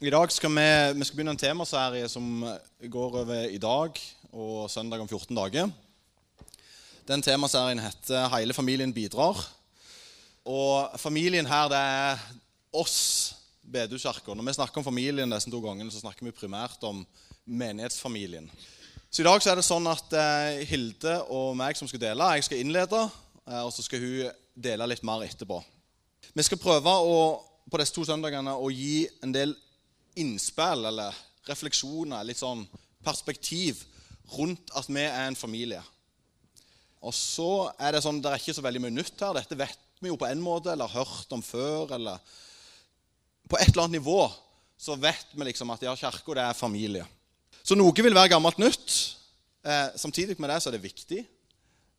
I dag skal vi, vi skal begynne en temaserie som går over i dag og søndag om 14 dager. Den temaserien heter 'Hele familien bidrar'. Og familien her, det er oss, bedehuskirka. Når vi snakker om familien disse to gangene, så snakker vi primært om menighetsfamilien. Så i dag så er det sånn at eh, Hilde og meg som skal dele, jeg skal innlede, eh, og så skal hun dele litt mer etterpå. Vi skal prøve å, på disse to søndagene å gi en del innspill eller refleksjoner, litt sånn perspektiv rundt at vi er en familie. Og så er det sånn, det er ikke så veldig mye nytt her. Dette vet vi jo på en måte, eller har hørt om før. eller På et eller annet nivå så vet vi liksom at ja, kirka er familie. Så noe vil være gammelt nytt. Eh, samtidig med det så er det viktig.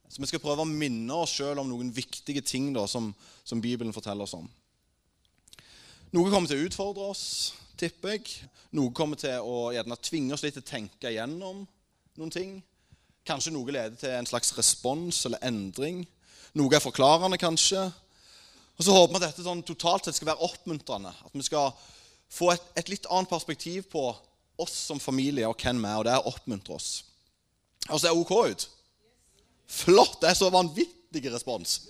Så vi skal prøve å minne oss sjøl om noen viktige ting da, som, som Bibelen forteller oss om. Noe kommer til å utfordre oss, tipper jeg. Noe kommer til å gjerne tvinge oss litt til å tenke igjennom noen ting. Kanskje noe leder til en slags respons eller endring. Noe er forklarende, kanskje. Og så håper vi at dette sånn totalt sett skal være oppmuntrende. At vi skal få et, et litt annet perspektiv på oss som familie og hvem vi er. Og det er å oppmuntre oss. Og så er OK ut. Flott! Det er så vanvittig respons.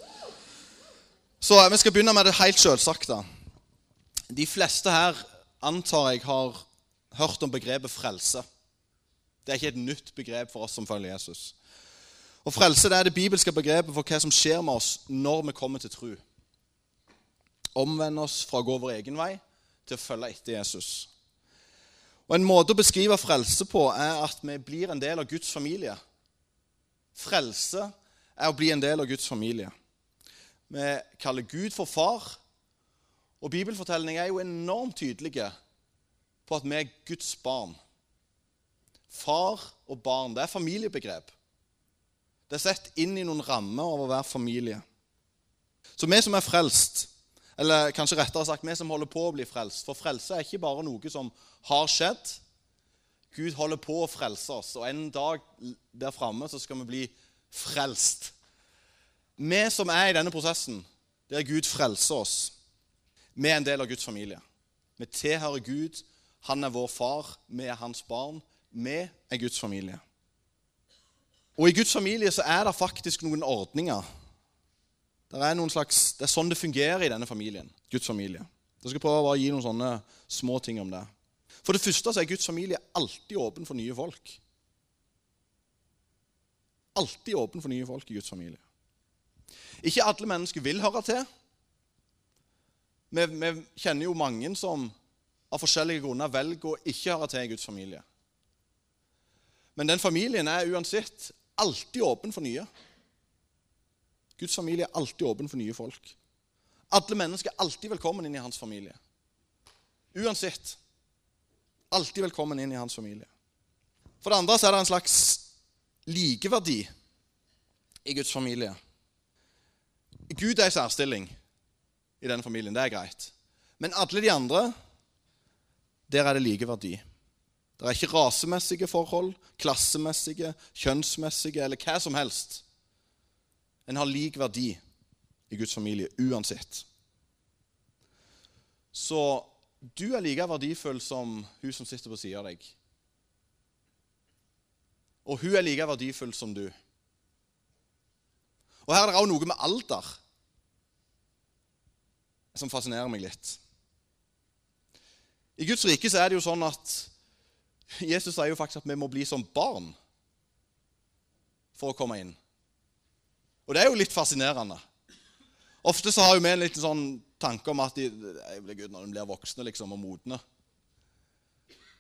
Så vi skal begynne med det helt sjølsagte. De fleste her antar jeg har hørt om begrepet frelse. Det er ikke et nytt begrep for oss som følger Jesus. Og Frelse det er det bibelske begrepet for hva som skjer med oss når vi kommer til tro. Omvende oss fra å gå vår egen vei til å følge etter Jesus. Og En måte å beskrive frelse på er at vi blir en del av Guds familie. Frelse er å bli en del av Guds familie. Vi kaller Gud for far, og bibelfortelling er jo enormt tydelige på at vi er Guds barn. Far og barn det er familiebegrep. Det er sett inn i noen rammer over hver familie. Så vi som er frelst, eller kanskje rettere sagt vi som holder på å bli frelst For frelse er ikke bare noe som har skjedd. Gud holder på å frelse oss, og en dag der framme skal vi bli frelst. Vi som er i denne prosessen, der Gud frelser oss, vi er en del av Guds familie. Vi tilhører Gud. Han er vår far. Vi er hans barn. Vi er Guds familie. Og i Guds familie så er det faktisk noen ordninger. Det er, noen slags, det er sånn det fungerer i denne familien. Guds familie. Jeg skal prøve å gi noen sånne små ting om det. For det første så er Guds familie alltid åpen for nye folk. Alltid åpen for nye folk i Guds familie. Ikke alle mennesker vil høre til. Vi, vi kjenner jo mange som av forskjellige grunner velger å ikke høre til i Guds familie. Men den familien er uansett alltid åpen for nye. Guds familie er alltid åpen for nye folk. Alle mennesker er alltid velkommen inn i hans familie. Uansett. Alltid velkommen inn i hans familie. For det andre så er det en slags likeverdi i Guds familie. Gud er i særstilling i denne familien. Det er greit. Men alle de andre, der er det like verdi. Det er ikke rasemessige forhold, klassemessige, kjønnsmessige eller hva som helst. En har lik verdi i Guds familie uansett. Så du er like verdifull som hun som sitter på sida av deg. Og hun er like verdifull som du. Og her er det òg noe med alder som fascinerer meg litt. I Guds rike så er det jo sånn at Jesus sier jo faktisk at vi må bli som barn for å komme inn. Og det er jo litt fascinerende. Ofte så har jo vi en liten sånn tanke om at de, Gud, når de blir voksne liksom, og modne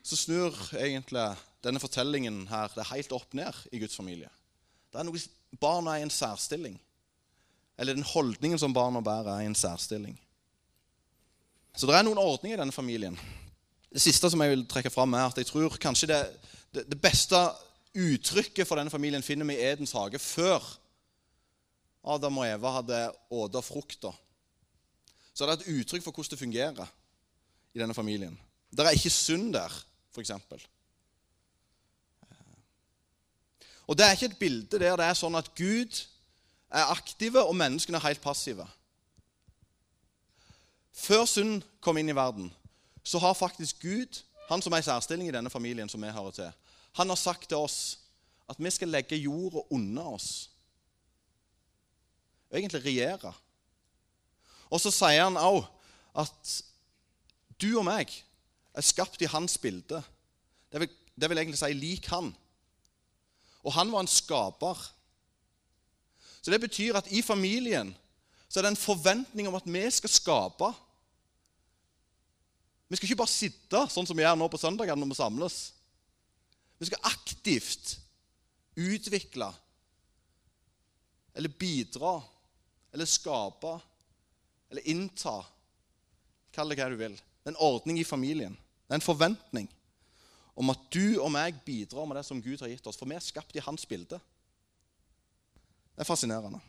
Så snur egentlig denne fortellingen her det er helt opp ned i Guds familie. Det er noe, Barna er i en særstilling. Eller den holdningen som barna bærer, er i en særstilling. Så det er noen ordninger i denne familien. Det siste som jeg vil trekke fram, er at jeg tror kanskje det, det, det beste uttrykket for denne familien finner vi i Edens hage før Adam og Eva hadde åta frukta. Så er det et uttrykk for hvordan det fungerer i denne familien. Det er ikke synd der, f.eks. Og det er ikke et bilde der det er sånn at Gud er aktive og menneskene er helt passive. Før synd kom inn i verden, så har faktisk Gud, han som er i særstilling i denne familien som vi hører til, han har sagt til oss at vi skal legge jorda under oss. Og egentlig regjere. Og så sier han òg at du og meg er skapt i hans bilde. Det vil, det vil egentlig si lik han. Og han var en skaper. Så det betyr at i familien så er det en forventning om at vi skal skape. Vi skal ikke bare sitte sånn som vi gjør nå på søndagene når vi samles. Vi skal aktivt utvikle eller bidra eller skape eller innta Kall det hva du vil. Det er en ordning i familien. Det er en forventning om at du og meg bidrar med det som Gud har gitt oss. For vi er skapt i hans bilde. Det er fascinerende.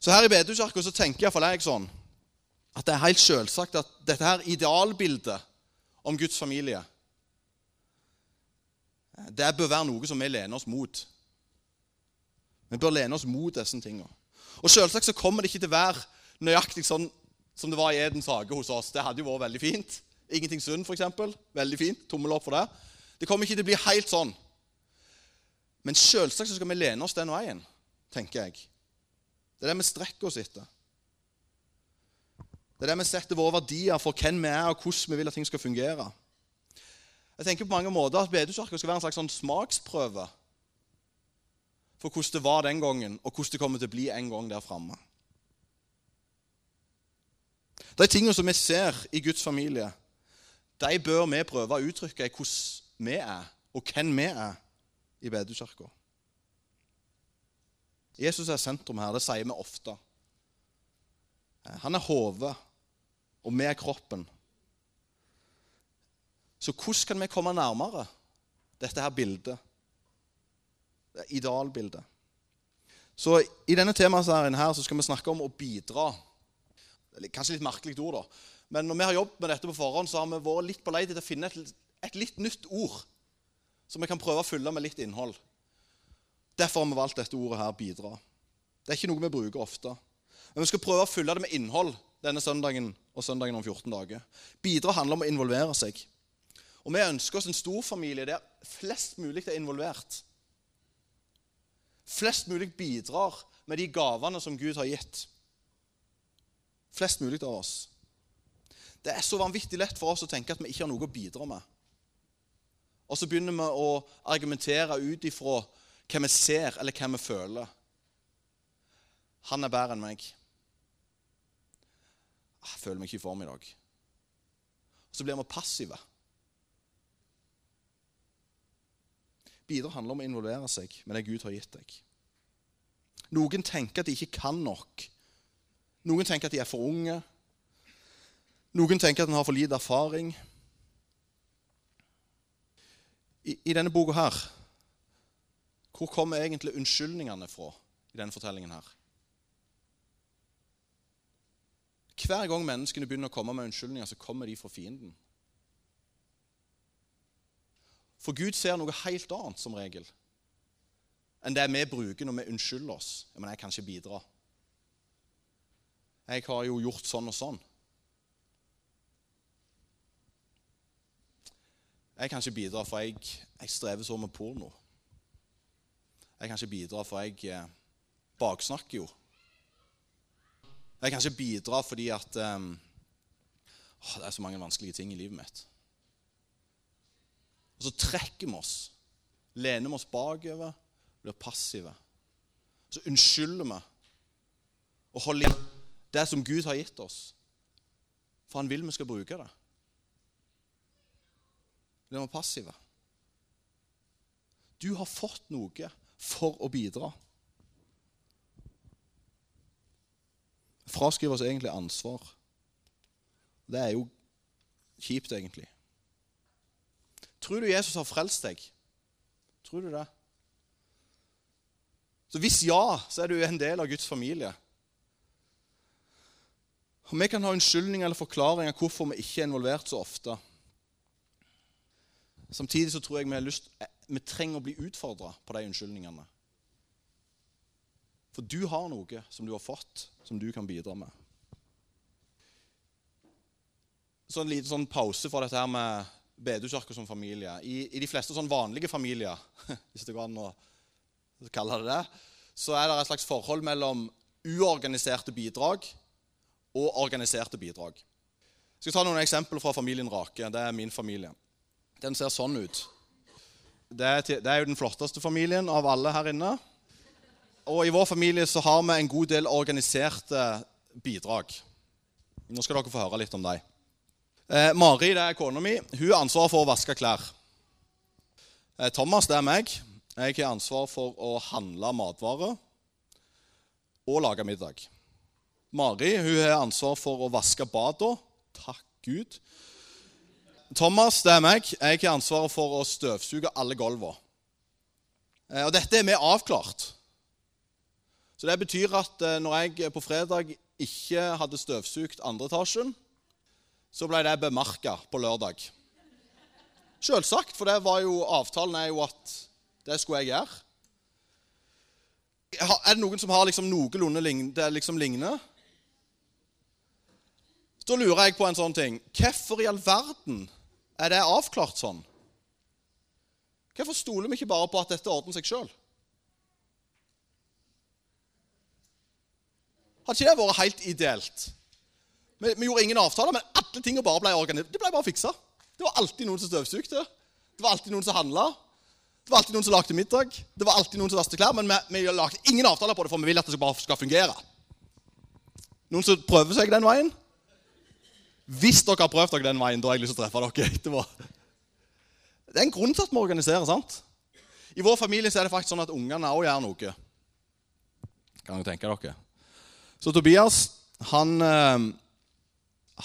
Så her i Bedehuskirka så tenker iallfall jeg sånn at det er helt selvsagt at dette her idealbildet om Guds familie det bør være noe som vi lener oss mot. Vi bør lene oss mot disse tingene. Og selvsagt så kommer det ikke til å være nøyaktig sånn som det var i Edens hage hos oss. Det hadde jo vært veldig fint. Ingenting synd, f.eks. Veldig fint. Tommel opp for det. Det kommer ikke til å bli helt sånn. Men selvsagt så skal vi lene oss den veien, tenker jeg. Det er det vi strekker oss etter. Det er det vi setter våre verdier for hvem vi er, og hvordan vi vil at ting skal fungere. Jeg tenker på mange måter at Bedehuskirka skal være en slags sånn smaksprøve for hvordan det var den gangen, og hvordan det kommer til å bli en gang der framme. De tingene som vi ser i Guds familie, de bør vi prøve å uttrykke i hvordan vi er, og hvem vi er i Bedehuskirka. Jesus er sentrum her. Det sier vi ofte. Han er hodet, og vi er kroppen. Så hvordan kan vi komme nærmere dette her bildet? Det idealbildet. Så I denne temaserien her så skal vi snakke om å bidra. Kanskje litt merkelig ord, da. Men når vi har jobbet med dette på forhånd, så har vi vært litt på leit til å finne et, et, litt nytt ord som vi kan prøve å fylle med litt innhold. Derfor har vi valgt dette ordet her 'bidra'. Det er ikke noe vi bruker ofte. Men vi skal prøve å fylle det med innhold denne søndagen og søndagen om 14 dager. Bidra handler om å involvere seg. Og vi ønsker oss en stor familie der flest mulig er involvert. Flest mulig bidrar med de gavene som Gud har gitt. Flest mulig av oss. Det er så vanvittig lett for oss å tenke at vi ikke har noe å bidra med. Og så begynner vi å argumentere ut ifra hva vi ser, eller hva vi føler. Han er bedre enn meg. Ah, jeg føler meg ikke i form i dag. Så blir vi passive. Bidra handler om å involvere seg med det Gud har gitt deg. Noen tenker at de ikke kan nok. Noen tenker at de er for unge. Noen tenker at en har for lite erfaring. I, I, denne boka her Hvor kommer egentlig unnskyldningene fra i denne fortellingen her? Hver gang menneskene begynner å komme med unnskyldninger, så kommer de fra fienden. For Gud ser noe helt annet som regel enn det vi bruker når vi unnskylder oss. 'Men jeg kan ikke bidra.' 'Jeg har jo gjort sånn og sånn.' Jeg kan ikke bidra, for jeg, jeg strever så med porno. Jeg kan ikke bidra, for jeg eh, baksnakker jo. Jeg kan ikke bidra fordi at um, Det er så mange vanskelige ting i livet mitt. Og så trekker vi oss, lener vi oss bakover, blir passive. Så unnskylder vi og holder i det som Gud har gitt oss. For han vil vi skal bruke det. Blir vi passive. Du har fått noe for å bidra. fraskriver oss egentlig ansvar. Det er jo kjipt, egentlig. Tror du Jesus har frelst deg? Tror du det? Så Hvis ja, så er du en del av Guds familie. Og Vi kan ha unnskyldninger eller forklaringer hvorfor vi ikke er involvert så ofte. Samtidig så tror jeg vi, har lyst, vi trenger å bli utfordra på de unnskyldningene. For du har noe som du har fått, som du kan bidra med. så en liten sånn pause for dette her med bedekirke som familie. I, I, de fleste sånn vanlige familier, hvis det går an å kalle det det, så er det et slags forhold mellom uorganiserte bidrag og organiserte bidrag. Jeg skal ta noen eksempler fra familien Rake. Det er min familie. Den ser sånn ut. Det er, det er, jo den flotteste familien av alle her inne. Og i vår familie så har vi en god del organiserte bidrag. Nå skal dere få høre litt om dem. Eh, Mari det er kona mi. Hun har ansvar for å vaske klær. Eh, Thomas det er meg. Jeg har ansvar for å handle matvarer og lage middag. Mari hun har ansvar for å vaske badene. Takk Gud. Thomas, det er meg. Jeg har ansvaret for å støvsuge alle gulvene. Eh, og dette er vi avklart. Så det betyr at eh, når jeg på fredag ikke hadde støvsugd andre etasjen, så ble det bemerka på lørdag. Selvsagt, for det var jo, avtalen er jo at det skulle jeg gjøre. Er det noen som har liksom noenlunde det Liksom lignende? Da lurer jeg på en sånn ting. Hvorfor i all verden er det avklart sånn? Hvorfor stoler vi ikke bare på at dette ordner seg sjøl? Hadde ikke det vært helt ideelt? Vi, vi, gjorde ingen avtaler, men alle tingene bare ble organisert. Det ble bare fiksa. Det var alltid noen som støvsugde. Det var alltid noen som handla. Det var alltid noen som lagde middag. Det var alltid noen som vasket klær. Men vi, vi lagde ingen avtaler på det, for vi vil at det bare skal fungere. Noen som prøver seg den veien? Hvis dere har prøvd dere den veien, da har jeg lyst til å treffe dere etterpå. Det er en grunn til at vi organiserer. sant? I vår familie er det faktisk sånn at ungene òg gjør noe. Kan dere tenke dere? Så Tobias han, eh,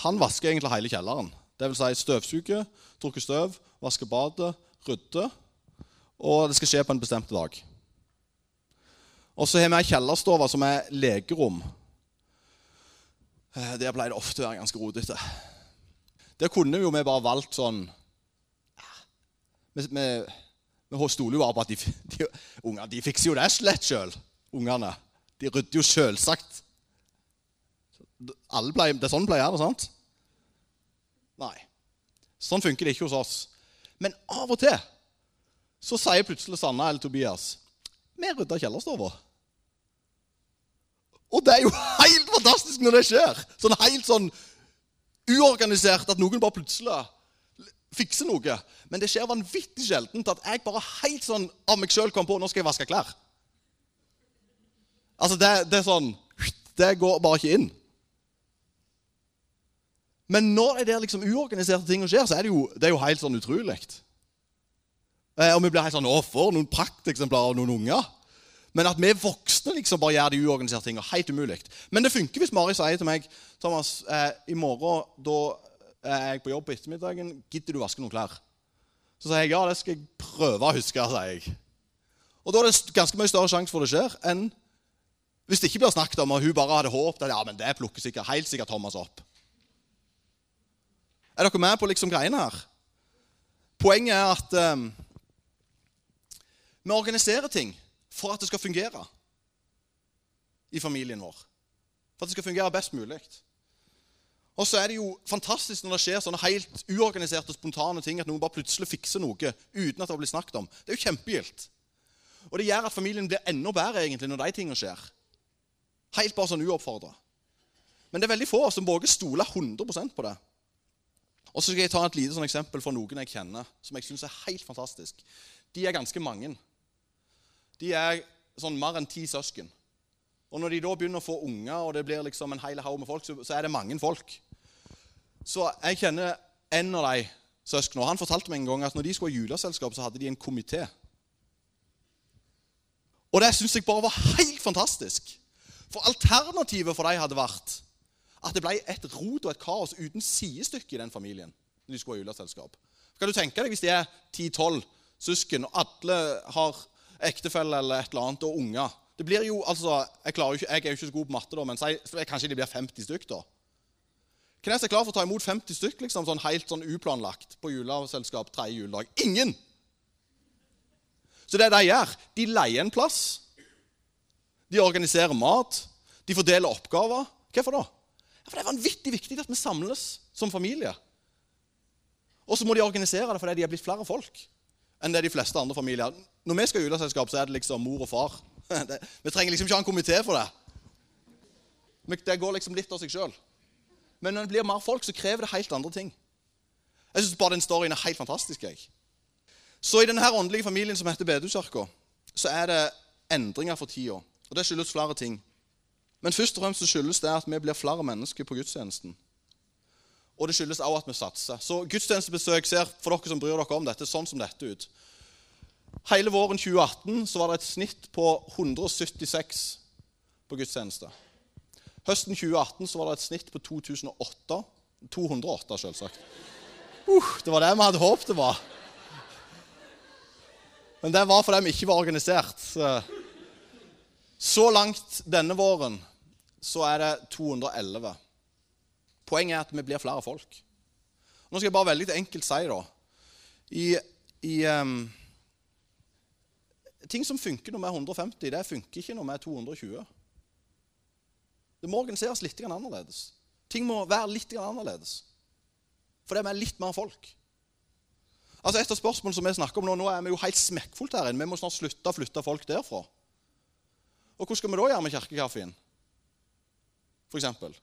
han vasker egentlig hele kjelleren. Det vil si støvsuger, tørker støv, vasker badet, rydder. Og det skal skje på en bestemt dag. Og så har vi ei kjellerstove som er legerom. Eh, der ble det ofte å være ganske rotete. Der kunne jo vi bare valgt sånn Vi, vi, vi stoler jo bare på at de, de, unger, de fikser jo det slett sjøl, ungene. De rydder jo selvsagt. Det er sånn pleier det, sant? Nei. Sånn funker det ikke hos oss. Men av og til så sier plutselig Sanna eller Tobias vi rydda kjellerstova. Og det er jo helt fantastisk når det skjer. Sånn helt sånn uorganisert at noen bare plutselig fikser noe. Men det skjer vanvittig sjeldent at jeg bare helt sånn av meg sjøl kom på nå skal jeg vaske klær. Altså, det, det, er sånn Det går bare ikke inn. Men når det er liksom uorganiserte ting skjer, så er det jo, det er jo helt sånn utrolig. Eh, og vi blir helt sånn Å, for noen prakteksemplarer av noen unger. Men at vi voksne liksom bare gjør de uorganiserte tingene, helt umulig. Men det funker hvis Mari sier til meg Thomas, eh, i morgen da er jeg på jobb på ettermiddagen. Gidder du vaske noen klær? Så sier jeg ja, det skal jeg prøve å huske. sier jeg. Og da er det ganske mye større sjanse for det skjer enn hvis det ikke blir snakket om, og hun bare hadde håpet at ja, men det plukker sikkert, helt sikkert Thomas opp. Er dere med på liksom greiene her? Poenget er at um, vi organiserer ting for at det skal fungere i familien vår. For at det skal fungere best mulig. Og så er det jo fantastisk når det skjer sånne helt uorganiserte, og spontane ting, at noen bare plutselig fikser noe uten at det blir snakket om. Det er jo kjempegildt. Og det gjør at familien blir enda bedre egentlig når de tingene skjer. Helt bare sånn uoppfordra. Men det er veldig få som våger stole 100% på det. Og så skal jeg ta et lite sånn eksempel fra noen jeg kjenner, som jeg syns er helt fantastisk. De er ganske mange de er sånn mer enn ti søsken. Og når de da begynner å få unger, og det blir liksom en hel haug med folk, så, så, er det mange folk. Så jeg kjenner en av de søsknene. Han fortalte meg en gang at når de skulle ha juleselskap, så hadde de en komité. Og det syns jeg bare var helt fantastisk. For alternativet for dem hadde vært at det ble et rot og et kaos uten sidestykke i den familien. når de skulle ha juleselskap. Kan du tenke deg hvis de er 10-12 søsken, og alle har ektefelle eller et eller annet, og unger. Det blir jo, altså, jeg, jo ikke, jeg, er jo ikke så god på matte, da, men si, kanskje de blir 50 stykk. da. Hvem er som er klar for å ta imot 50 stykk liksom, sånn helt sånn uplanlagt på juleselskap tredje juledag? Ingen! Så det de gjør, de leier en plass. De organiserer mat. De fordeler oppgaver. Hvorfor da? Ja, for Det er vanvittig viktig at vi samles som familie. Og så må de organisere det fordi de er blitt flere folk enn det de fleste andre familier. Når vi skal i juleselskap, så er det liksom mor og far. Det, vi trenger liksom ikke ha en komité for det. Det går liksom litt av seg sjøl. Men når det blir mer folk, så krever det helt andre ting. Jeg syns bare den storyen er helt fantastisk. jeg. Så i denne åndelige familien som heter Bedehuskirka, så er det endringer for tida. Og det skyldes flere ting. Men først og fremst skyldes det at vi blir flere mennesker på gudstjenesten. Og det skyldes også at vi satser. Så gudstjenestebesøk ser for dere som bryr dere om dette, sånn som dette ut. Hele våren 2018 så var det et snitt på 176 på gudstjeneste. Høsten 2018 så var det et snitt på 2008. 208, selvsagt. Uh, det var det vi hadde håpet det var. Men det var fordi vi ikke var organisert. Så langt denne våren så er det 211. Poenget er at vi blir flere folk. Nå skal jeg bare veldig enkelt si da. I, i um, Ting som funker når vi er 150, det funker ikke når vi er 220. Det må organiseres litt annerledes. Ting må være litt annerledes. Fordi vi er litt mer folk. Altså Et av spørsmålene som vi snakker om nå, nå er vi jo helt smekkfullt her inne. Vi må snart slutte å flytte folk derfra. Og hva skal vi da gjøre med kirkekaffen? Eksempel?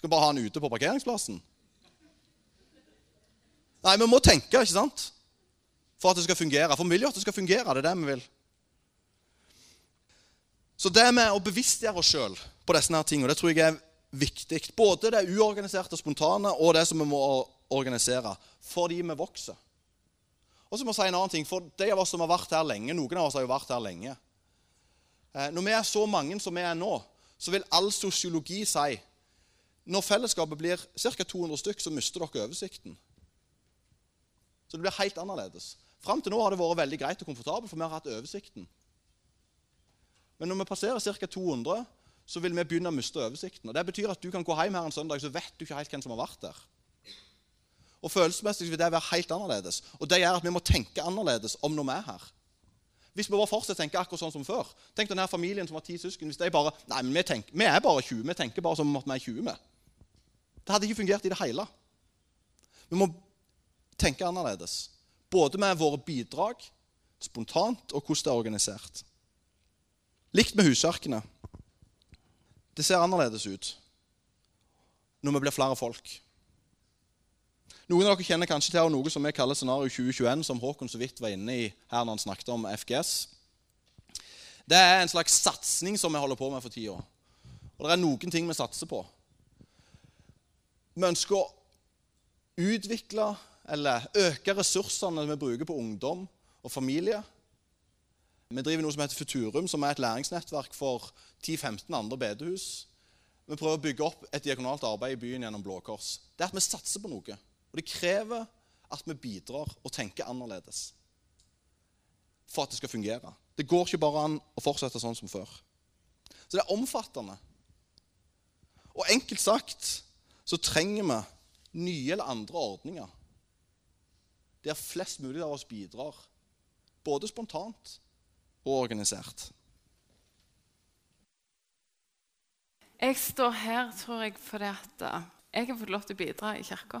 Skal vi bare ha den ute på parkeringsplassen? Nei, vi må tenke, ikke sant? For at det skal fungere. For vi vil jo at det skal fungere. Det er det vi vil. Så det med å bevisstgjøre oss sjøl på disse her tingene, det tror jeg er viktig. Både det uorganiserte, og spontane og det som vi må organisere. Fordi vi vokser. Og så må jeg si en annen ting, for De av oss som har vært her lenge, noen av oss har jo vært her lenge. Eh, når vi er så mange som vi er nå, så vil all sosiologi si når fellesskapet blir ca. 200 stykk, så mister dere oversikten. Så det blir helt annerledes. Fram til nå har det vært veldig greit og komfortabelt, for vi har hatt oversikten. Men når vi passerer ca. 200, så vil vi begynne å miste oversikten. Og Det betyr at du kan gå hjem her en søndag, så vet du ikke helt hvem som har vært der. Og Følelsesmessig vil det være helt annerledes. Og det gjør at vi må tenke annerledes om når vi er her. Hvis vi bare fortsetter å tenke akkurat sånn som før Tenk denne familien som har ti søsken. hvis de bare, nei, vi, tenker, vi er bare 20. Vi tenker bare som om vi er 20. med. Det hadde ikke fungert i det hele. Vi må tenke annerledes. Både med våre bidrag, spontant, og hvordan det er organisert. Likt med husarkene. Det ser annerledes ut når vi blir flere folk. Noen av dere kjenner kanskje til noe som vi kaller Scenario 2021, som Håkon så vidt var inne i her når han snakket om FGS. Det er en slags satsing som vi holder på med for tida. Og det er noen ting vi satser på. Vi ønsker å utvikle eller øke ressursene vi bruker på ungdom og familie. Vi driver noe som heter Futurum, som er et læringsnettverk for 10-15 andre bedehus. Vi prøver å bygge opp et diakonalt arbeid i byen gjennom Blå Kors. Det er at vi satser på noe. Og det krever at vi bidrar og tenker annerledes for at det skal fungere. Det går ikke bare an å fortsette sånn som før. Så det er omfattende. Og enkelt sagt så trenger vi nye eller andre ordninger der flest mulig av oss bidrar, både spontant og organisert. Jeg står her, tror jeg, fordi at eh, jeg har fått lov til å bidra i kirka.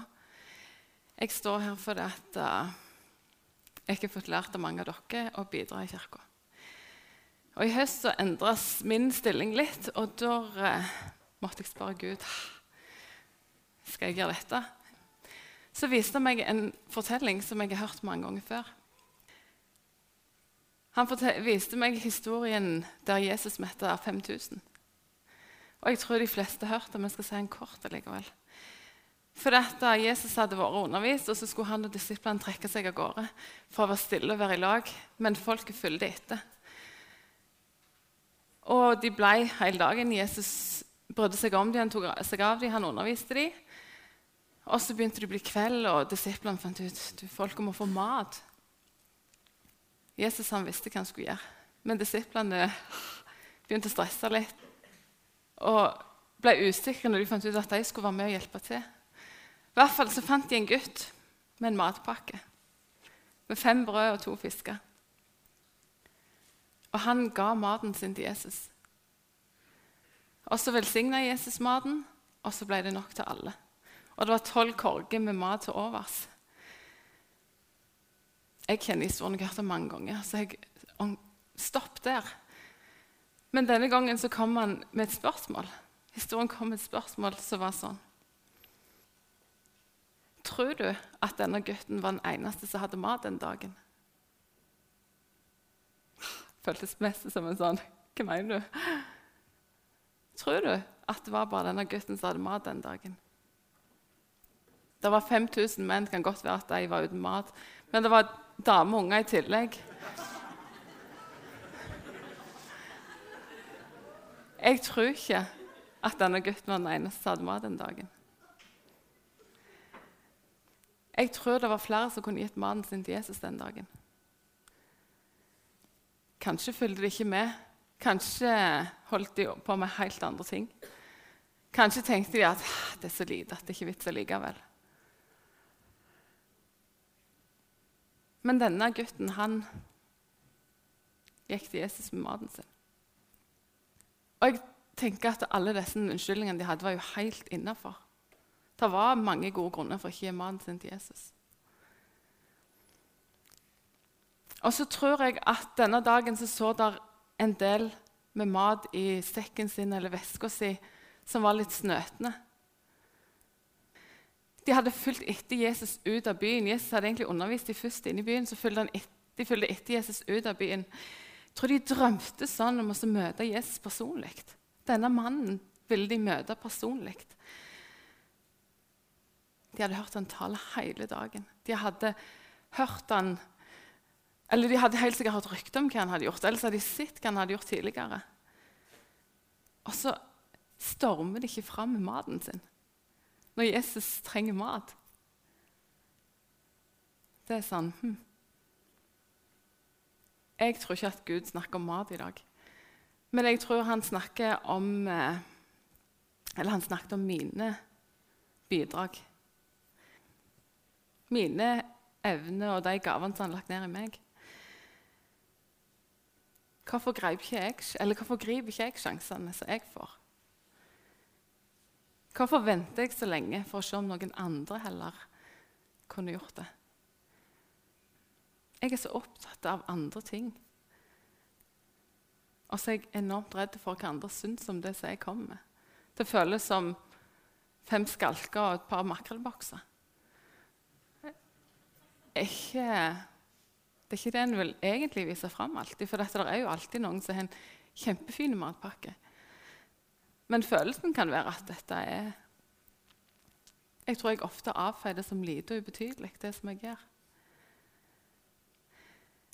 Jeg står her fordi at uh, jeg har fått lært av mange av dere å bidra i kirka. Og I høst så endres min stilling litt, og da uh, måtte jeg spørre Gud skal jeg gjøre dette. Så viste han meg en fortelling som jeg har hørt mange ganger før. Han viste meg historien der Jesus mette 5000. Og jeg tror de fleste har hørt det, men skal si en kort allikevel. For dette, Jesus hadde vært undervist, og så skulle han og disiplene trekke seg av gårde for å være stille og være i lag. Men folket fulgte etter. Og de ble hele dagen. Jesus brydde seg om dem, han tok seg av dem, han underviste dem. Og så begynte det å bli kveld, og disiplene fant ut at folket må få mat. Jesus han visste hva han skulle gjøre, men disiplene begynte å stresse litt. Og ble usikre når de fant ut at de skulle være med og hjelpe til. I hvert fall så fant de en gutt med en matpakke med fem brød og to fisker. Og han ga maten sin til Jesus. Og så velsigna Jesus maten, og så ble det nok til alle. Og det var tolv korger med mat til overs. Jeg kjenner historien, jeg har hørt mange ganger. så jeg, Stopp der. Men denne gangen så kom han med et spørsmål. Historien kom med et spørsmål som var sånn Tror du at denne gutten var den eneste som hadde mat den dagen? Føltes mest som en sånn Hva mener du? Tror du at det var bare denne gutten som hadde mat den dagen? Det var 5000 menn. Det kan godt være at de var uten mat. Men det var damer og unger i tillegg. Jeg tror ikke at denne gutten var den eneste som hadde mat den dagen. Jeg tror det var flere som kunne gitt maten sin til Jesus den dagen. Kanskje fulgte de ikke med. Kanskje holdt de på med helt andre ting. Kanskje tenkte de at ah, det er så lite at det ikke er vits likevel. Men denne gutten, han gikk til Jesus med maten sin. Og jeg tenker at alle disse unnskyldningene de hadde, var jo helt innafor. Det var mange gode grunner for å gi maten sin til Jesus. Og så tror jeg at denne dagen så, så der en del med mat i sekken sin eller veska si som var litt snøtende. De hadde fulgt etter Jesus ut av byen. Jesus hadde egentlig undervist de først inne i byen. så fulgte et, De fulgte etter Jesus ut av byen. Jeg tror de drømte sånn om å møte Jesus personlig. Denne mannen ville de møte personlig. De hadde hørt han tale hele dagen. De hadde hørt han, eller de hadde helt sikkert hørt rykter om hva han hadde gjort, Ellers hadde de sett hva han hadde gjort tidligere. Og så stormer de ikke fram med maten sin når Jesus trenger mat. Det er sånn hm. Jeg tror ikke at Gud snakker om mat i dag. Men jeg tror han snakker om eh, Eller han snakket om mine bidrag mine evner og de gavene som han har lagt ned i meg. Hvorfor, ikke jeg, hvorfor griper ikke jeg sjansene som jeg får? Hvorfor venter jeg så lenge for å se om noen andre heller kunne gjort det? Jeg er så opptatt av andre ting. Og så er jeg enormt redd for hva andre syns om det som jeg kommer med. Det føles som fem skalker og et par makrellbokser ikke, det er ikke det en vil egentlig vise fram alltid. For det er jo alltid noen som har en kjempefin matpakke. Men følelsen kan være at dette er Jeg tror jeg ofte avfeier det som lite og ubetydelig, det som jeg gjør.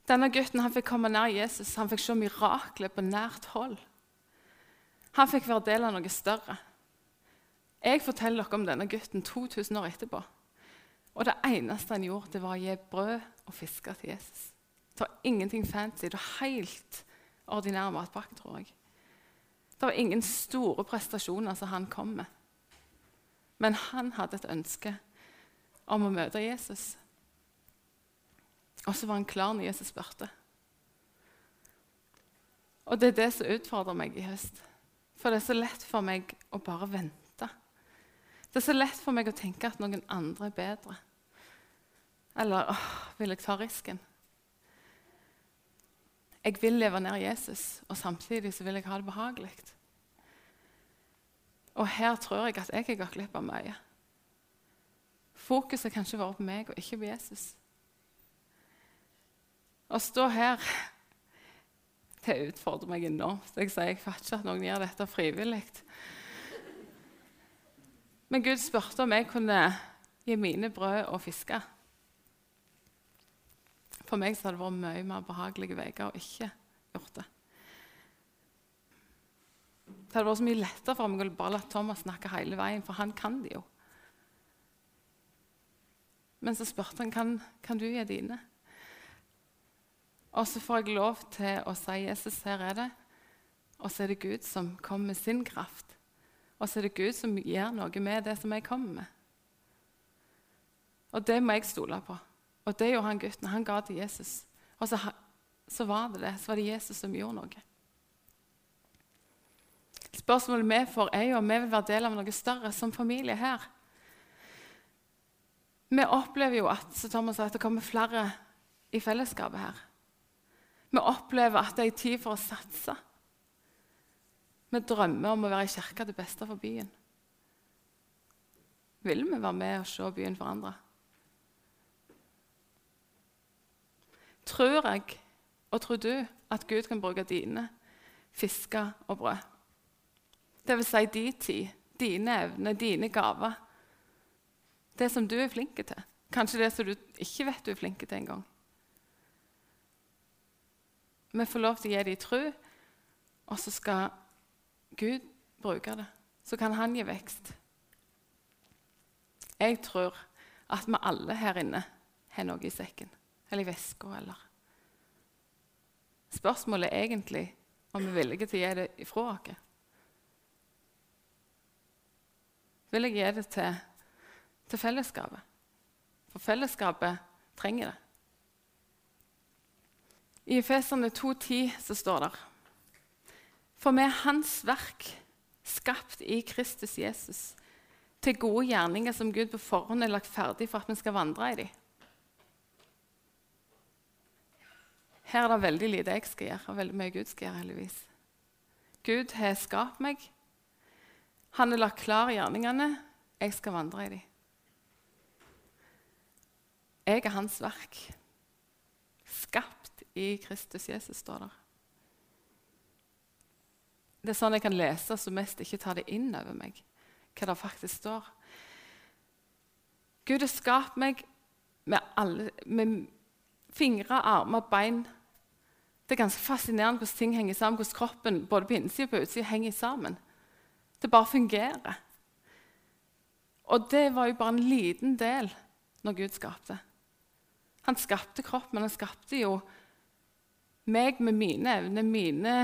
Denne gutten han fikk komme nær Jesus, han fikk se miraklet på nært hold. Han fikk være del av noe større. Jeg forteller dere om denne gutten 2000 år etterpå. Og det eneste han gjorde, det var å gi brød og fiske til Jesus. Det var ingenting fancy. Det var helt ordinær matpakke, tror jeg. Det var ingen store prestasjoner som han kom med. Men han hadde et ønske om å møte Jesus. Og så var han klar når Jesus spurte. Og det er det som utfordrer meg i høst. For det er så lett for meg å bare vente. Det er så lett for meg å tenke at noen andre er bedre. Eller åh, vil jeg ta risken? Jeg vil leve nær Jesus, og samtidig så vil jeg ha det behagelig. Og her tror jeg at jeg har gått glipp av mye. Fokuset kan ikke være på meg og ikke på Jesus. Å stå her det utfordrer meg enormt. Jeg sier jeg fatter ikke at noen gjør dette frivillig. Men Gud spurte om jeg kunne gi mine brød og fiske. For meg så hadde det vært mye mer behagelige uker å ikke gjort det. Det hadde vært så mye lettere for meg å bare la Thomas snakke hele veien, for han kan det jo. Men så spurte han kan, kan du gi dine. Og så får jeg lov til å si Jesus, her er det. Og så er det Gud som kommer med sin kraft. Og så er det Gud som gjør noe med det som jeg kommer med. Og det må jeg stole på. Og det gjorde han gutten. Han ga til Jesus. Og så, så var det det. Så var det Jesus som gjorde noe. Spørsmålet vi får, er jo om vi vil være del av noe større som familie her. Vi opplever jo at, så Thomas, at det kommer flere i fellesskapet her. Vi opplever at det er tid for å satse. Vi drømmer om å være i kirka til beste for byen. Vil vi være med og se byen forandre? Tror jeg, og tror du, at Gud kan bruke dine fisker og brød? Det vil si din tid, dine evner, dine gaver. Det som du er flink til. Kanskje det som du ikke vet du er flink til engang. Vi får lov til å gi dem tro, og så skal Gud bruke det. Så kan han gi vekst. Jeg tror at vi alle her inne har noe i sekken, eller i veska, eller Spørsmålet er egentlig om vi er villige til å gi det ifra oss. Vil jeg gi det til, til fellesskapet? For fellesskapet trenger det. I Efeserne 2,10 så står det For vi er Hans verk, skapt i Kristus Jesus, til gode gjerninger som Gud på forhånd er lagt ferdig for at vi skal vandre i dem. Her er det veldig lite jeg skal gjøre, og veldig mye Gud skal gjøre. heldigvis. Gud har skapt meg. Han har lagt klar gjerningene. Jeg skal vandre i dem. Jeg er hans verk. Skapt i Kristus Jesus, står der. Det er sånn jeg kan lese som mest ikke tar det inn over meg, hva det faktisk står. Gud har skapt meg med, alle, med fingre, armer, bein. Det er ganske fascinerende hvordan ting henger sammen, hvordan kroppen både på innsiden og på utsiden, henger sammen. Det bare fungerer. Og det var jo bare en liten del når Gud skapte. Han skapte kroppen, men han skapte jo meg med mine evner, mine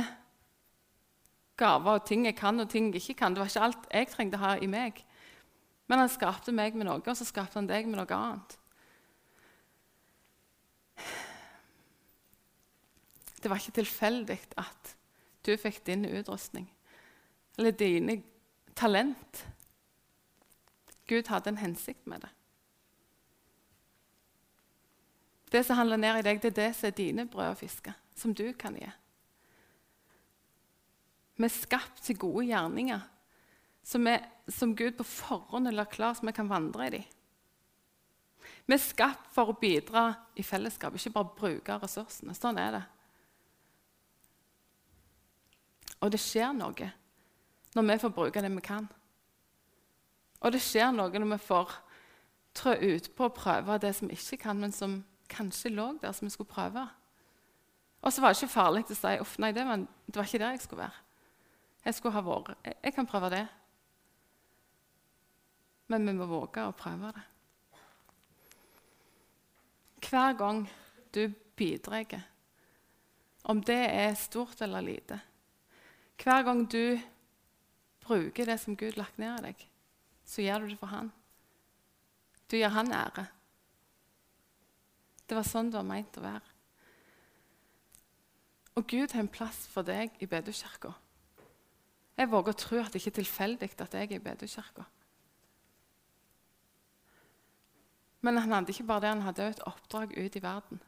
gaver og ting jeg kan og ting jeg ikke kan. Det var ikke alt jeg trengte å ha i meg. Men han skapte meg med noe, og så skapte han deg med noe annet. Det var ikke tilfeldig at du fikk din utrustning eller dine talent. Gud hadde en hensikt med det. Det som handler ned i deg, det er det som er dine brød og fisker, som du kan gi. Vi er skapt til gode gjerninger som, er, som Gud på forhånd lagt klar, så vi kan vandre i dem. Vi er skapt for å bidra i fellesskap, ikke bare bruke ressursene. Sånn er det. Og det skjer noe når vi får bruke det vi kan. Og det skjer noe når vi får trå utpå og prøve det som vi ikke kan, men som kanskje lå der som vi skulle prøve. Og så var det ikke farlig å si uff, nei, det var, det var, ikke der jeg skulle være. Jeg skulle ha vært, jeg, jeg kan prøve det. Men vi må våge å prøve det. Hver gang du bidrar, om det er stort eller lite Hver gang du bruker det som Gud lagt ned i deg, så gjør du det for Han. Du gir Han ære. Det var sånn det var meint å være. Og Gud har en plass for deg i bedekirka. Jeg våger å tro at det ikke er tilfeldig at jeg er i bedekirka. Men han hadde ikke bare det, han hadde et oppdrag ut i verden.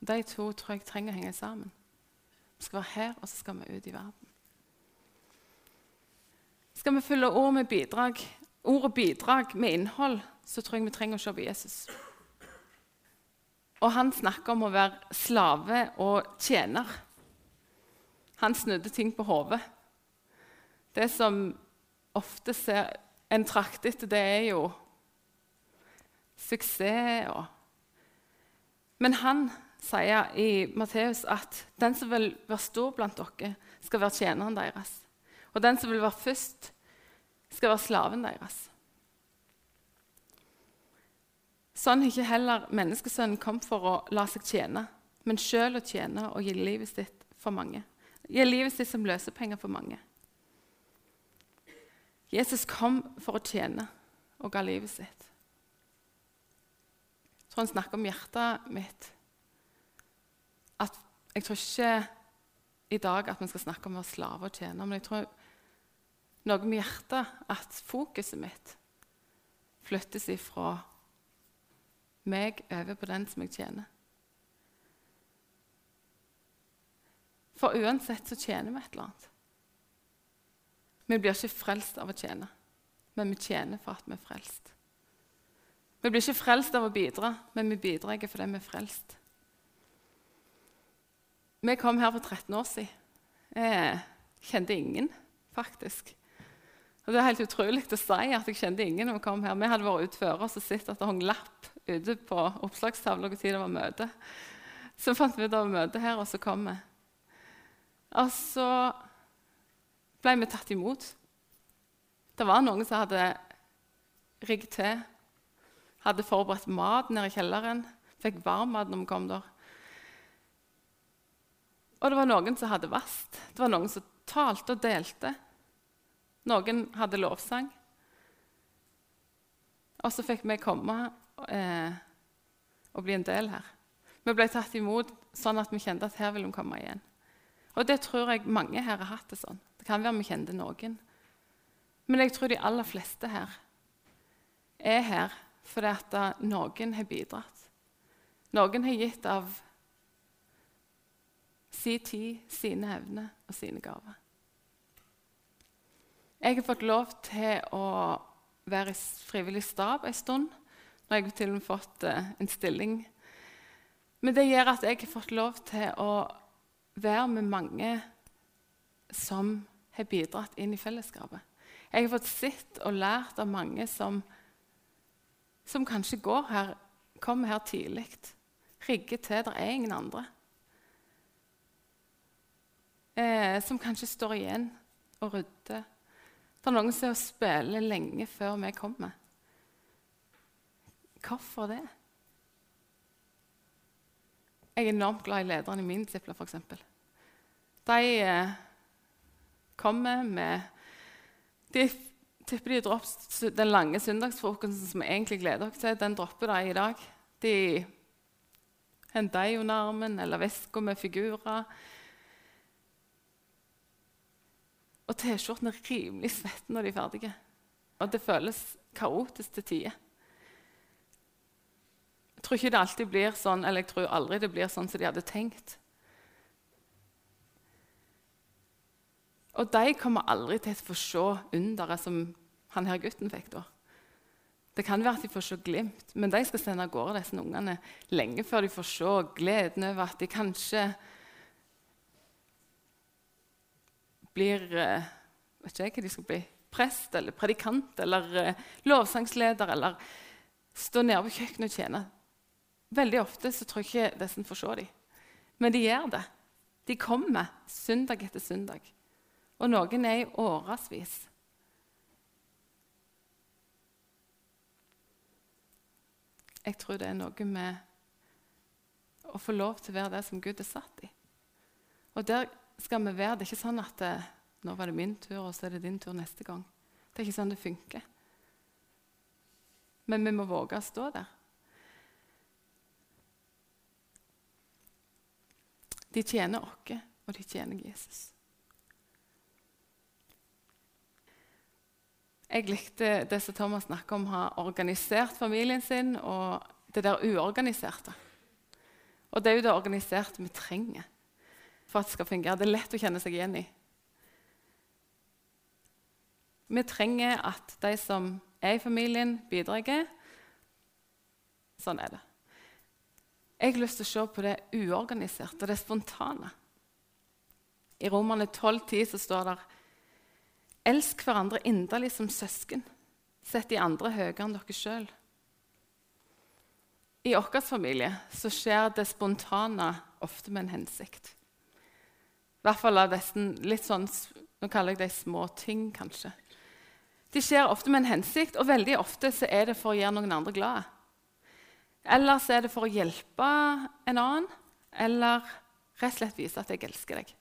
De to tror jeg trenger å henge sammen. Vi skal være her, og så skal vi ut i verden. Skal vi fylle ord med bidrag, ordet 'bidrag' med innhold, så tror jeg vi trenger å se på Jesus. Og han snakker om å være slave og tjener. Han snudde ting på hodet. Det som ofte ser en trakt etter, det er jo suksess og Men han sier i Matteus at den som vil være stor blant dere, skal være tjeneren deres. Og den som vil være først, skal være slaven deres. Sånn ikke heller menneskesønnen kommet for å la seg tjene, men sjøl å tjene og gi livet sitt for mange. Gi livet sitt som løsepenger for mange. Jesus kom for å tjene og ga livet sitt. Jeg tror han snakker om hjertet mitt. At jeg tror ikke i dag at vi skal snakke om å være slave og tjene, men jeg tror noe med hjertet, at fokuset mitt flyttes ifra meg over på den som jeg tjener. For uansett så tjener vi et eller annet. Vi blir ikke frelst av å tjene, men vi tjener for at vi er frelst. Vi blir ikke frelst av å bidra, men vi bidrar fordi vi er frelst. Vi kom her for 13 år siden. Jeg kjente ingen, faktisk. Og Det er helt utrolig å si at jeg kjente ingen når vi kom her. Vi hadde vært ute før oss og sett at det hang lapp ute på oppslagstavla når det var møte. Så fant vi ut av møte her, og så kom vi. Og så ble vi tatt imot. Det var noen som hadde rigget til, hadde forberedt mat nede i kjelleren. Fikk varm mat når vi kom der. Og det var noen som hadde vast. Det var noen som talte og delte. Noen hadde lovsang. Og så fikk vi komme eh, og bli en del her. Vi ble tatt imot sånn at vi kjente at her vil vi komme igjen. Og det tror jeg mange her har hatt det sånn. Det kan være vi kjente noen. Men jeg tror de aller fleste her er her fordi at noen har bidratt. Noen har gitt av sin tid, sine evner og sine gaver. Jeg har fått lov til å være i frivillig stab en stund. Nå har jeg til og med fått uh, en stilling. Men det gjør at jeg har fått lov til å være med mange som har bidratt inn i fellesskapet. Jeg har fått sett og lært av mange som, som kanskje går her, kommer her tidlig, rigger til. Det er ingen andre. Eh, som kanskje står igjen og rydder. Det er noen som spiller lenge før vi kommer. Hvorfor det? Jeg er enormt glad i lederne i mine disipler, f.eks. De eh, kommer med De tipper de dropper den lange søndagsfrokosten som vi egentlig gleder oss til. Den dropper de i dag. De henter deg under armen eller vesker med figurer. Og T-skjortene er rimelig svette når de er ferdige. Og det føles kaotisk til tider. Jeg tror ikke det alltid blir sånn, eller jeg tror aldri det blir sånn som de hadde tenkt. Og de kommer aldri til å få se underet som han her gutten fikk. da. Det kan være at de får se glimt, men de skal sende av gårde disse ungene lenge før de får se gleden over at de kanskje blir eh, vet ikke jeg hva de skal bli, prest eller predikant eller eh, lovsangsleder eller stå nede på kjøkkenet og tjene. Veldig ofte så tror jeg ikke disse får se dem. Men de gjør det. De kommer søndag etter søndag. Og noen er i årevis. Jeg tror det er noe med å få lov til å være det som Gud er satt i. Og der skal vi være. Det er ikke sånn at det, eh, nå var det min tur, og så er det din tur neste gang. Det er ikke sånn det funker. Men vi må våge å stå der. De tjener oss, og de tjener Jesus. Jeg likte det som Thomas snakker om, å ha organisert familien sin, og det der uorganiserte. Og det er jo det organiserte vi trenger for at det skal fungere. Det er lett å kjenne seg igjen i. Vi trenger at de som er i familien, bidrar. Sånn er det. Jeg har lyst til å se på det uorganiserte, det spontane. I Romerne 12,10 står det Elsk hverandre inderlig som søsken. Sett de andre høyere enn dere sjøl. I vår familie så skjer det spontane ofte med en hensikt. I hvert fall av disse litt sånn, nå kaller jeg det små ting, kanskje. De skjer ofte med en hensikt, og veldig ofte så er det for å gjøre noen andre glade. Eller så er det for å hjelpe en annen, eller rett og slett vise at jeg elsker deg.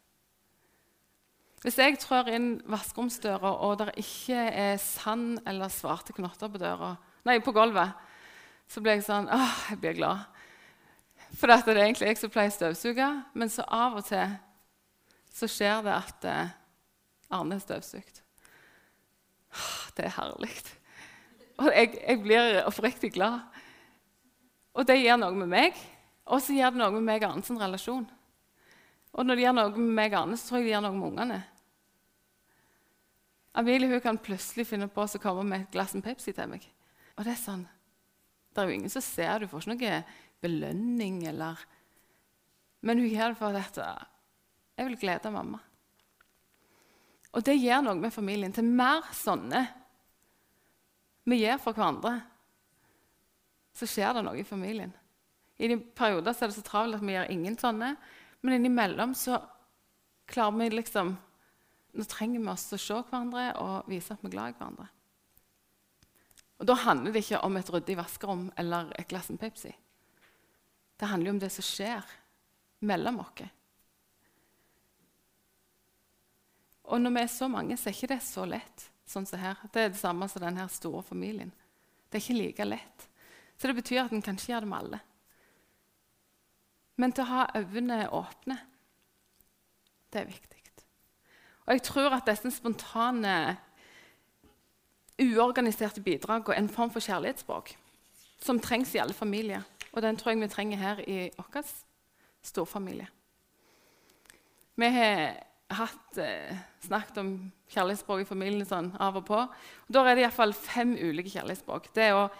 Hvis jeg trår inn vaskeromsdøra, og det ikke er sand eller svarte knotter på døra, nei, på gulvet, så blir jeg sånn åh, jeg blir glad. For det er egentlig jeg som pleier å støvsuge, men så av og til så skjer det at eh, Arne er støvsugd. Det er herlig. Og jeg, jeg blir oppriktig glad. Og det gjør noe med meg, og så gjør det noe med meg og Arnes relasjon. Og når det gjør noe med meg og Arne, så tror jeg det gjør noe med ungene. Amelie hun kan plutselig finne på å komme med et glass med Pepsi til meg. Og Det er sånn, det er jo ingen som ser, du får ikke noe belønning eller Men hun gjør det for at jeg vil glede mamma. Og det gjør noe med familien. Til mer sånne vi gjør for hverandre, så skjer det noe i familien. I de perioder er det så travelt at vi gjør ingen sånne, men innimellom så klarer vi liksom Nå trenger vi oss å se hverandre og vise at vi er glad i hverandre. Og Da handler det ikke om et ryddig vaskerom eller et glass med Pepsi. Det handler jo om det som skjer mellom oss. Og når vi er så mange, så er ikke det så lett. sånn som her. Det er det samme som denne store familien. Det er ikke like lett. Så det betyr at en kan ikke gjøre det med alle. Men til å ha øynene åpne, det er viktig. Og jeg tror at disse spontane, uorganiserte bidragene er en form for kjærlighetsspråk som trengs i alle familier. Og den tror jeg vi trenger her i vår storfamilie. Vi har hatt, eh, snakket om kjærlighetsspråk i familien sånn av og på. Og da er det iallfall fem ulike kjærlighetsspråk. Det er å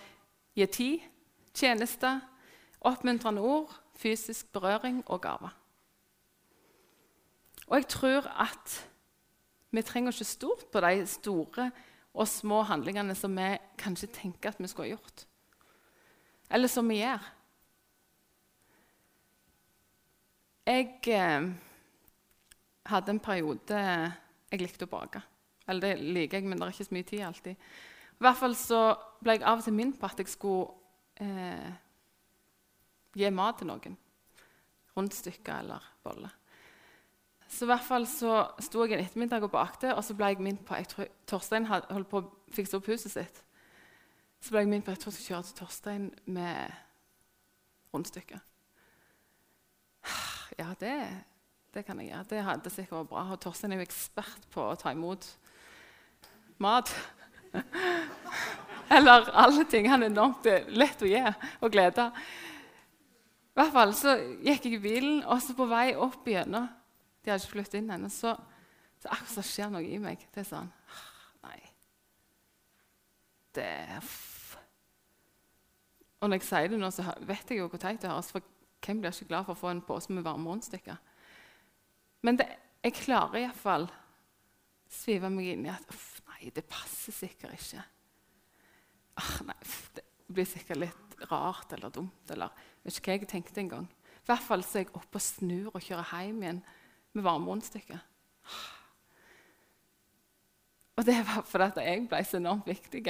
gi tid, tjenester, oppmuntrende ord, fysisk berøring og gaver. Og jeg tror at vi trenger ikke stort på de store og små handlingene som vi kanskje tenker at vi skulle ha gjort. Eller som vi gjør. Jeg eh, hadde en periode jeg likte å bake. Eller det liker jeg, men det er ikke så mye tid alltid. I hvert fall så ble jeg av og til minnet på at jeg skulle eh, gi mat til noen. Rundstykker eller boller. Så i hvert fall så sto jeg en ettermiddag og bakte, og så ble jeg minnet på jeg tror, Torstein holdt på å fikse opp huset sitt. Så ble jeg minnet på jeg tror jeg skulle kjøre til Torstein med rundstykker. Ja, det, det, kan jeg gjøre. Det hadde sikkert vært bra. Og Torstein er jo ekspert på å ta imot mat. Eller alle ting. Han er enormt lett å gi og glede. I hvert fall så gikk jeg i bilen, og så på vei opp igjennom De hadde ikke flyttet inn ennå. Så, så akkurat så skjer noe i meg. Det er sånn Nei. Det Og når jeg sier det nå, så vet jeg jo hvor teit det høres. For hvem blir ikke glad for å få en pose med varme rundstykker? Men det, jeg klarer iallfall svive meg inn i at uff, nei, det passer sikkert ikke. Ah, nei, det blir sikkert litt rart eller dumt. eller vet ikke hva jeg tenkte engang. I hvert fall så er jeg oppe og snur og kjører hjem igjen med varme rundstykker. Og det var fordi jeg ble så enormt viktig.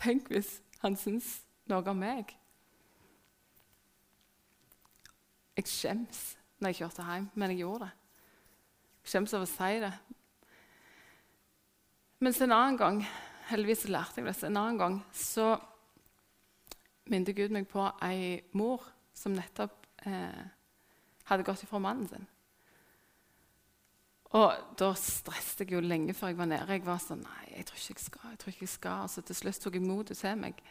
Tenk hvis han syns noe om meg. Jeg skjems når jeg kjørte hjem, men jeg gjorde det. Skjems over å si det. Mens en annen gang heldigvis lærte jeg det, en annen gang så minte Gud meg på ei mor som nettopp eh, hadde gått ifra mannen sin. Og Da stresset jeg jo lenge før jeg var nede. Jeg var sånn Nei, jeg tror ikke jeg skal. jeg tror ikke jeg skal. Og så til slutt tok jeg motet til meg.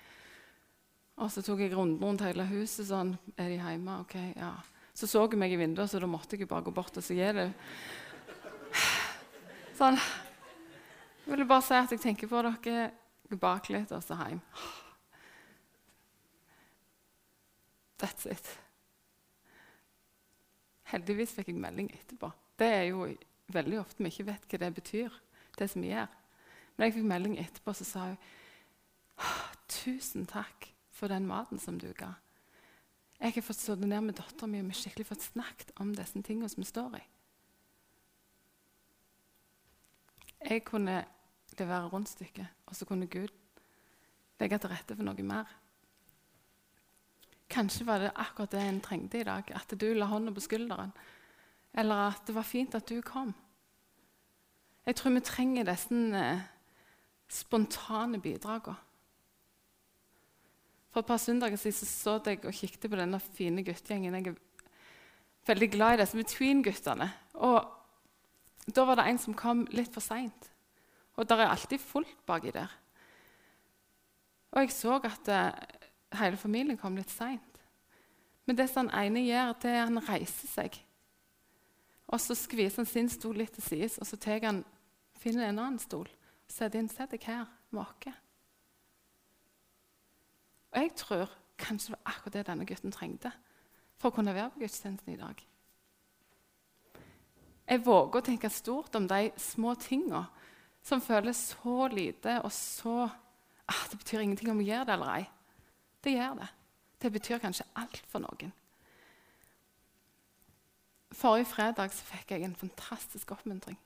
Og så tok jeg runden rundt hele huset. sånn, Er de hjemme? Ok, ja. Så så hun meg i vinduet, så da måtte jeg bare gå bort og så gi det. Sånn. Jeg ville bare si at jeg tenker på dere. Bak litt, og så hjem. That's it. Heldigvis fikk jeg melding etterpå. Det er jo veldig ofte vi ikke vet hva det betyr, det som vi gjør. Men jeg fikk melding etterpå så sa hun tusen takk for den maten som du ga. Jeg har fått sittet ned med dattera mi og vi skikkelig fått snakket om disse tingene som vi står i. Jeg kunne levere rundstykket, og så kunne Gud legge til rette for noe mer. Kanskje var det akkurat det en trengte i dag. At du la hånda på skulderen. Eller at det var fint at du kom. Jeg tror vi trenger disse eh, spontane bidragene. For et par søndager siden så, så jeg og kikket på denne fine guttegjengen. Jeg er veldig glad i disse between-guttene. Og da var det en som kom litt for seint. Og det er alltid fullt baki der. Og jeg så at eh, hele familien kom litt seint. Men det som han ene gjør, det er at han reiser seg. Og så skviser han sin stol litt til sides, og så tar han, finner en annen stol. Setter inn, sett deg her oss. Og jeg tror kanskje det var akkurat det denne gutten trengte for å kunne være på gudstjenesten i dag. Jeg våger å tenke stort om de små tinga som føles så lite og så ah, Det betyr ingenting om vi gjør det eller ei. Det gjør det. Det betyr kanskje alt for noen. Forrige fredag fikk jeg en fantastisk oppmuntring.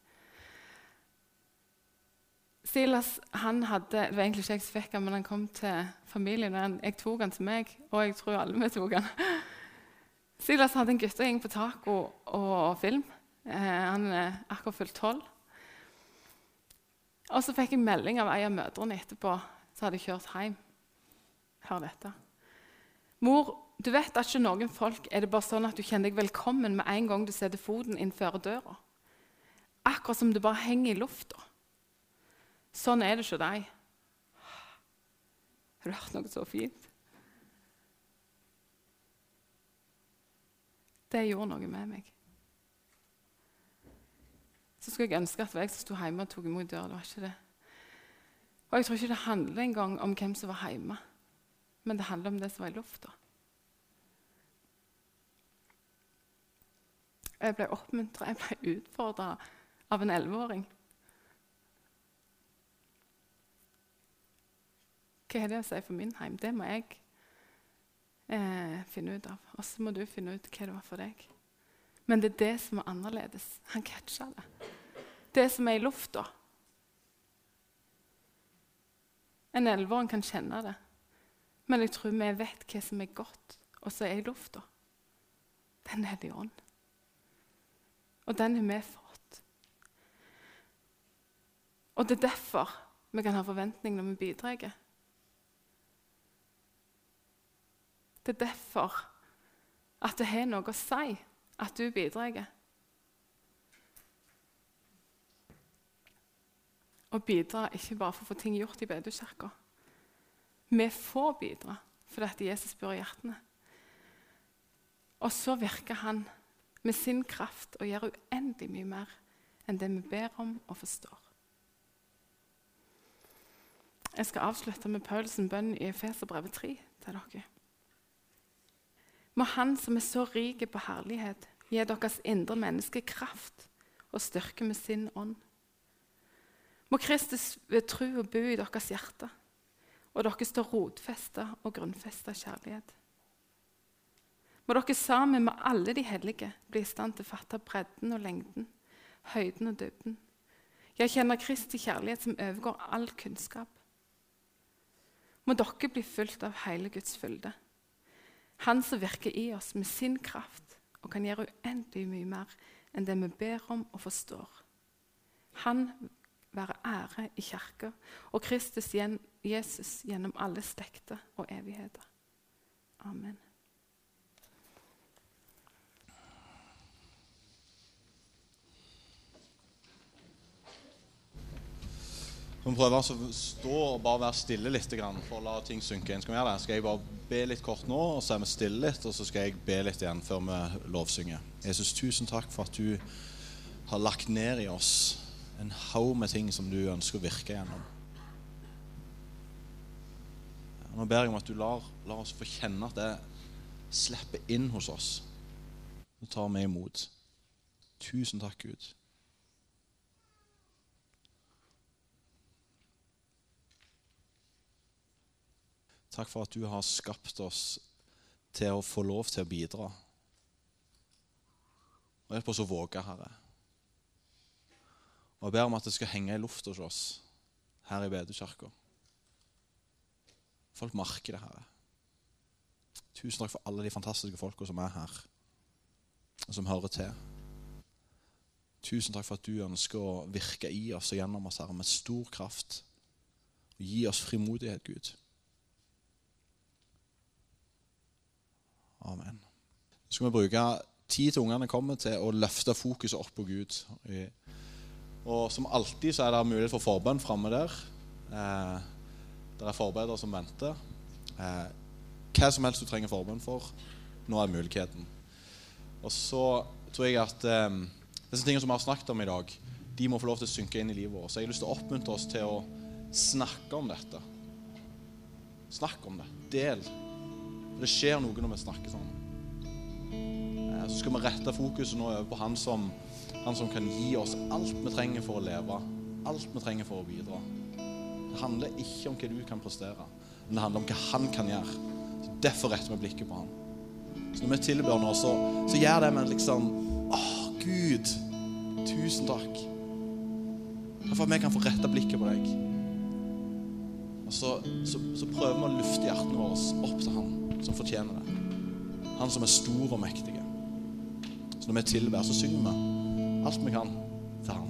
Silas han hadde, Det var egentlig ikke jeg som fikk han, men han kom til familien. og Jeg tok han til meg, og jeg tror alle vi tok han. Silas hadde en guttegjeng på taco og film. Eh, han er akkurat fylt tolv. Og så fikk jeg melding av ei av mødrene etterpå som hadde kjørt hjem. Hør dette. Mor, du vet at ikke noen folk er det bare sånn at du kjenner deg velkommen med en gang du setter foten innenfor døra. Akkurat som du bare henger i lufta. Sånn er det ikke deg. Har du hørt noe så fint? Det gjorde noe med meg. Så skulle jeg ønske at det var jeg som sto hjemme og tok imot døra. Det var ikke det. Og jeg tror ikke det handler engang om hvem som var hjemme, men det handler om det som var i lufta. Jeg ble oppmuntra, jeg ble utfordra av en elleveåring. Hva har det å si for min heim? Det må jeg eh, finne ut av. Og så må du finne ut hva det var for deg. Men det er det som er annerledes. Han catcha det. Det som er i lufta. En elleveåring kan kjenne det. Men jeg tror vi vet hva som er godt, og som er i lufta. Den hellige ånd. Og den har vi fått. Og det er derfor vi kan ha forventning når vi bidrar. Det er derfor at det har noe å si at du bidrar. Å bidra ikke bare for å få ting gjort i Bedehuskirka. Vi får bidra fordi at Jesus bor i hjertene. Og så virker han med sin kraft og gjør uendelig mye mer enn det vi ber om og forstår. Jeg skal avslutte med Paulsen bønn i Efeserbrevet 3 til dere. Må Han som er så rik på herlighet, gi deres indre menneske kraft og styrke med sin ånd. Må Kristus ved tro og bo i deres hjerte, og dere står rotfesta og grunnfesta kjærlighet. Må dere sammen med alle de hellige bli i stand til å fatte bredden og lengden, høyden og dybden. Jeg kjenner Kristi kjærlighet som overgår all kunnskap. Må dere bli fulgt av hele Guds fylde han som virker i oss med sin kraft og kan gjøre uendelig mye mer enn det vi ber om og forstår. Han være ære i kirka og Kristus Jesus gjennom alle slekter og evigheter. Amen. Vi prøver å stå og bare være stille litt for å la ting synke inn. Skal vi gjøre det? Skal jeg bare be litt kort nå, og så er vi stille litt, og så skal jeg be litt igjen før vi lovsynger. Jesus, tusen takk for at du har lagt ned i oss en haug med ting som du ønsker å virke gjennom. Nå ber jeg om at du lar, lar oss få kjenne at det slipper inn hos oss. Nå tar vi imot. Tusen takk, Gud. Takk for at du har skapt oss til å få lov til å bidra. Og hjelp oss å våge, Herre. Og jeg ber om at det skal henge i lufta hos oss her i Bedekirka. Folk merker det, Herre. Tusen takk for alle de fantastiske folka som er her, og som hører til. Tusen takk for at du ønsker å virke i oss og gjennom oss, Herre, med stor kraft. Og gi oss frimodighet, Gud. Amen. Så skal vi bruke tid til ungene kommer til å løfte fokuset opp på Gud. Og som alltid så er det mulighet for forbønn framme der. Eh, det er forbedere som venter. Eh, hva som helst du trenger forbønn for, nå er muligheten. Og så tror jeg at eh, Disse tingene som vi har snakket om i dag, de må få lov til å synke inn i livet vårt. Så jeg har lyst til å oppmuntre oss til å snakke om dette. Snakk om det. Del. For det skjer noe når vi snakker sammen. Eh, Så skal vi rette fokuset nå over på han som, han som kan gi oss alt vi trenger for å leve. Alt vi trenger for å bidra. Det handler ikke om hva du kan prestere, men det handler om hva han kan gjøre. Så Derfor retter vi blikket på han. Så når vi tilber nå, så, så gjør det med liksom Åh, Gud, tusen takk. For at vi kan få retta blikket på deg. Og så, så, så prøver vi å lufte hjertene våre opp til Han som fortjener det. Han som er stor og mektig. Så når vi tilber, så synger vi alt vi kan til Han.